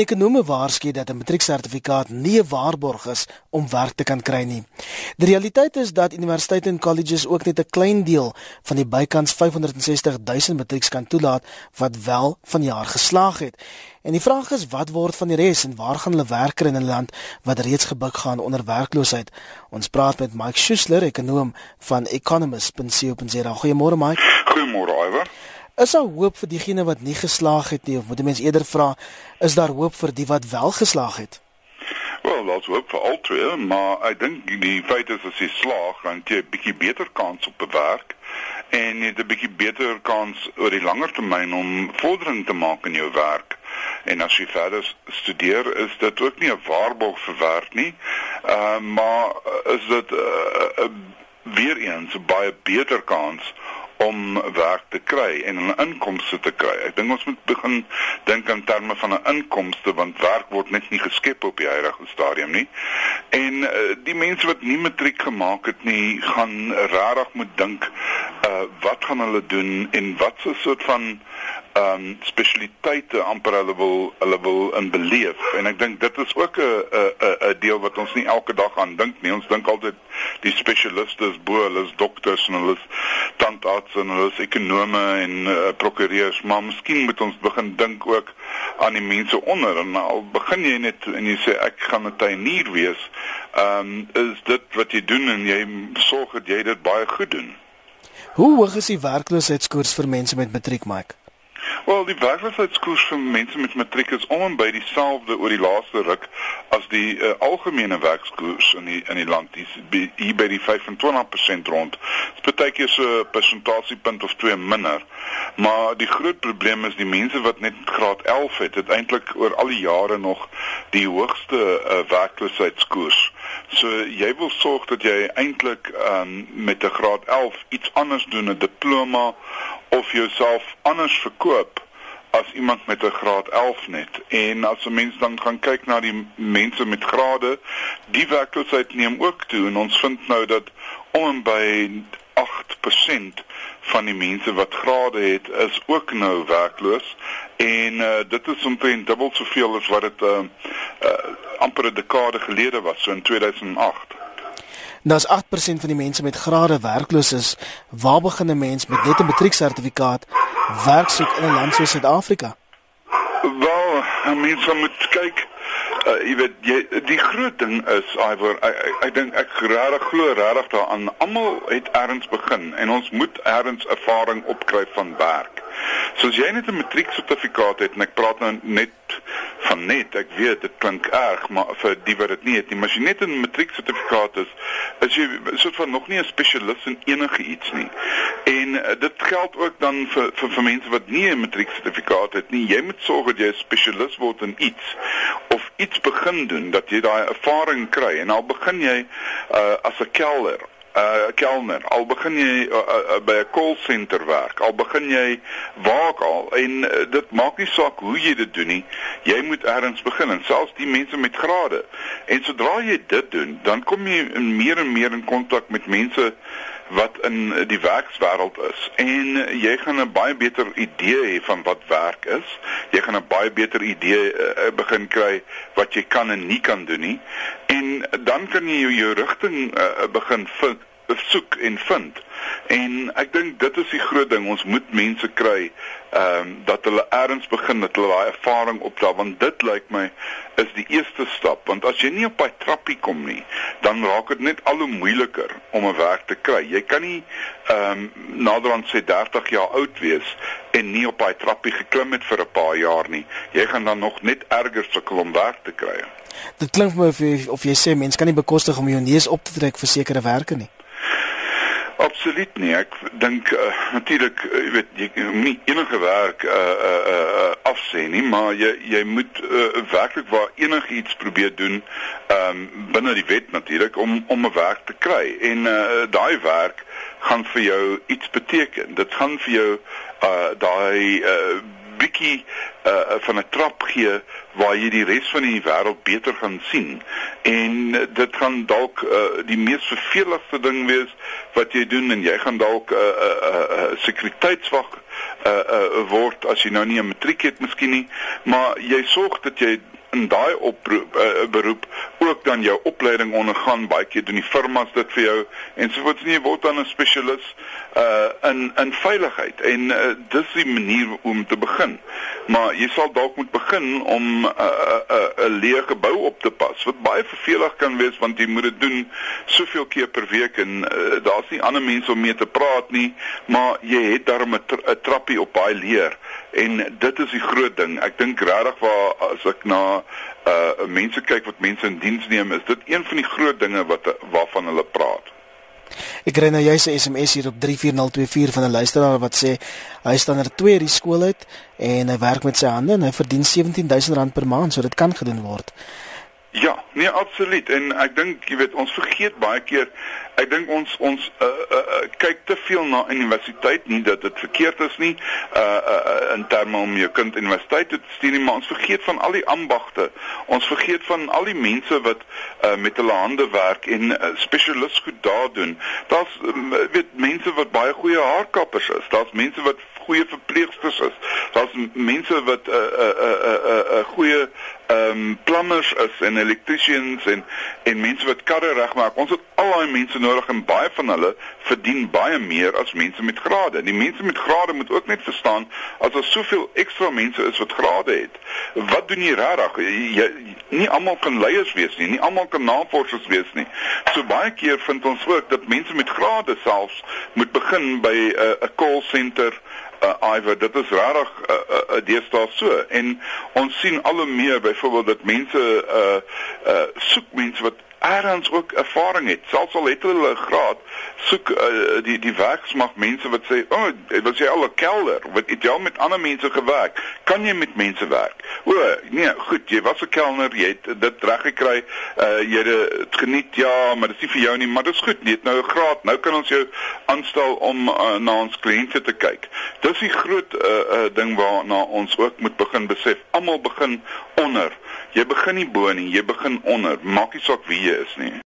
Ekonome waarsku dat 'n matrieksertifikaat nie 'n waarborg is om werk te kan kry nie. Die realiteit is dat universiteite en colleges ook net 'n klein deel van die bykans 560 000 matrieks kan toelaat wat wel vanjaar geslaag het. En die vraag is wat word van die res en waar gaan hulle werk in 'n land wat reeds gebuk gaan onder werkloosheid? Ons praat met Mike Schuessler, ekonom van economist.co.za. Goeiemôre Mike. Goeiemôre Iwer. Is daar hoop vir diegene wat nie geslaag het nie of moet mense eerder vra is daar hoop vir die wat wel geslaag het? Wel, daar's hoop vir albei, maar ek dink die feit is as jy slaag, dan jy 'n bietjie beter kans op 'n werk en jy het 'n bietjie beter kans oor die langer termyn om vordering te maak in jou werk. En as jy verder studeer, is dit ook nie 'n waarborg vir werk nie. Ehm uh, maar is dit 'n uh, uh, weer eens 'n baie beter kans om werk te kry en 'n inkomste te kry. Ek dink ons moet begin dink in terme van 'n inkomste want werk word net nie geskep op die huidige stadium nie. En uh, die mense wat nie matriek gemaak het nie, gaan regtig moet dink uh wat gaan hulle doen en wat so 'n soort van ehm um, spesialiteite amper hulle wil hulle wil in beleef. En ek dink dit is ook 'n 'n 'n deel wat ons nie elke dag aan dink nie. Ons dink altyd die spesialiste is bo hulle is dokters en hulle is tandarts en hulle is ekonome en uh, prokureurs. Maar miskien moet ons begin dink ook aan die mense onder. En al begin jy net en jy sê ek gaan 'n tuinier wees ehm um, is dit wat jy doen en jy sorg dat jy dit baie goed doen. Hoe hoog is die werkloosheidskoers vir mense met matriek, Mike? Wel, die werkloosheidskoers vir mense met matriek is om en by dieselfde oor die laaste ruk as die uh, algemene werkskoers in die in die land. Dis hier by die 25% rond. Dit beteken so 'n persentasiepunt of twee minder. Maar die groot probleem is die mense wat net graad 11 het, het eintlik oor al die jare nog die hoogste uh, werkloosheidskoers. So jy wil sorg dat jy eintlik um, met 'n graad 11 iets anders doen, 'n diploma of jouself anders verkoop as iemand met 'n graad 11 net. En as 'n mens dan gaan kyk na die mense met grade, die werkloosheid neem ook toe en ons vind nou dat om by 8% van die mense wat grade het is ook nou werkloos en uh, dit is omtrent dubbel soveel as wat dit uh, uh, amper 'n dekade gelede was so in 2008. Daar's 8% van die mense met grade werkloos is. Waar begin 'n mens met net 'n matrieksertifikaat werk soek in 'n land soos Suid-Afrika? Wel, 'n mens moet kyk uh, jy weet jy die groot ding is Ivor ek ek, ek dink ek regtig glo regtig daaraan almal het ergens begin en ons moet ergens ervaring opkry van werk. So as jy net 'n matrieksertifikaat het en ek praat nou net van net, ek weet dit klink erg, maar vir die wat dit nie het nie, maar as jy net 'n matrieksertifikaat is, is jy soort van nog nie 'n spesialis in enige iets nie. En uh, dit geld ook dan vir vir vir mense wat nie 'n matrieksertifikaat het nie. Jy moet sorg dat jy 'n spesialis word in iets of iets begin doen dat jy daai ervaring kry en al begin jy uh, as 'n kelder uh kelner. Al begin jy uh, uh, by 'n call center werk. Al begin jy waar al en uh, dit maak nie saak hoe jy dit doen nie. Jy moet ergens begin en selfs die mense met grade. En sodra jy dit doen dan kom jy meer en meer in kontak met mense wat in die werkswêreld is en jy gaan 'n baie beter idee hê van wat werk is. Jy gaan 'n baie beter idee uh, begin kry wat jy kan en nie kan doen nie. En dan kan jy jou, rigting uh, begin vind, soek en vind. En ek dink dit is die groot ding, ons moet mense kry ehm um, dat hulle eers begin dat hulle daai ervaring opdaag want dit lyk my is die eerste stap want as jy nie op daai trappie kom nie dan raak dit net al hoe moeiliker om 'n werk te kry. Jy kan nie ehm um, naderhand sê 30 jaar oud wees en nie op daai trappie geklim het vir 'n paar jaar nie. Jy gaan dan nog net erger sukkel om werk te kry. Dit klink vir my of jy, of jy sê mense kan nie bekostig om jou neus op te trek vir sekere werke nie. Absoluut nie. Ek dink uh, natuurlik, uh, jy weet, jy nie enige werk uh uh uh afsê nie, maar jy jy moet uh, werklik waar enigiets probeer doen um binne die wet natuurlik om om 'n werk te kry. En uh daai werk gaan vir jou iets beteken. Dit gaan vir jou uh daai uh bietjie uh van 'n trap gee waar jy die res van die wêreld beter gaan sien. En dit gaan dalk uh die mees verveligste ding wees wat jy doen en jy gaan dalk 'n uh, uh, uh, uh, sekuriteitswag uh uh word as jy nou nie 'n matriek het miskien nie, maar jy sorg dat jy in daai oproep uh, beroep ook dan jou opleiding ondergaan. Baie keer doen die firmas dit vir jou en so word jy word dan 'n spesialis uh in in veiligheid. En uh, dis die manier om te begin. Maar jy sal dalk moet begin om 'n uh, 'n uh, 'n uh, leë gebou op te pas wat baie vervelig kan wees want jy moet dit doen soveel keer per week. En uh, daar's nie ander mense om mee te praat nie maar jy het darm 'n tra trappie op baie leer. En dit is die groot ding. Ek dink regtig waar as ek na uh mense kyk wat mense in diens neem, is dit een van die groot dinge wat waarvan hulle praat. Ek kry nou juist 'n SMS hier op 34024 van 'n luisteraar wat sê hy staan er 2 uit die skool uit en hy werk met sy hande en hy verdien R17000 per maand, so dit kan gedoen word. Ja, nee absoluut. En ek dink jy weet ons vergeet baie keer ek dink ons ons uh, uh, uh, kyk te veel na universiteit nie dat dit verkeerd is nie uh, uh in terme om jou kind universiteit te stuur nie maar ons vergeet van al die ambagte ons vergeet van al die mense wat uh, met hulle hande werk en uh, spesialis goed daar doen. Daar's uh, weet mense wat baie goeie haarkappers is. Daar's mense wat goeie verpleegsters is. Daar's mense wat 'n 'n 'n 'n goeie ehm um, plumbers is en electricians en en mense wat karre regmaak. Ons het al daai mense nodig en baie van hulle verdien baie meer as mense met grade. Die mense met grade moet ook net verstaan as daar soveel ekstra mense is wat grade het. Wat doen jy regtig? Jy nie almal kan leiers wees nie, nie almal kan navorsers wees nie. So baie keer vind ons ook dat mense met grade selfs moet begin by 'n uh, 'n call center uh, Iver, dit is regtig 'n uh, uh, uh, deesdae so. En ons sien al hoe meer byvoorbeeld dat mense uh uh soek mense wat erns ook ervaring het. Selfs al het hulle 'n graad, soek uh, die die werksmag mense wat sê, "O, oh, wat sê al 'n kelder, wat het jy al met ander mense gewerk? Kan jy met mense werk?" O, nee, goed, jy was 'n kelner, jy het dit reg gekry. Uh jy het geniet, ja, maar dit is nie vir jou nie, maar dit is goed, jy het nou 'n graad. Nou kan ons jou aanstel om uh, na ons kliënte te kyk. Dis die groot uh, uh ding waarna ons ook moet begin besef. Almal begin onder. Jy begin nie bo nie, jy begin onder. Maak nie saak wie jy is nie.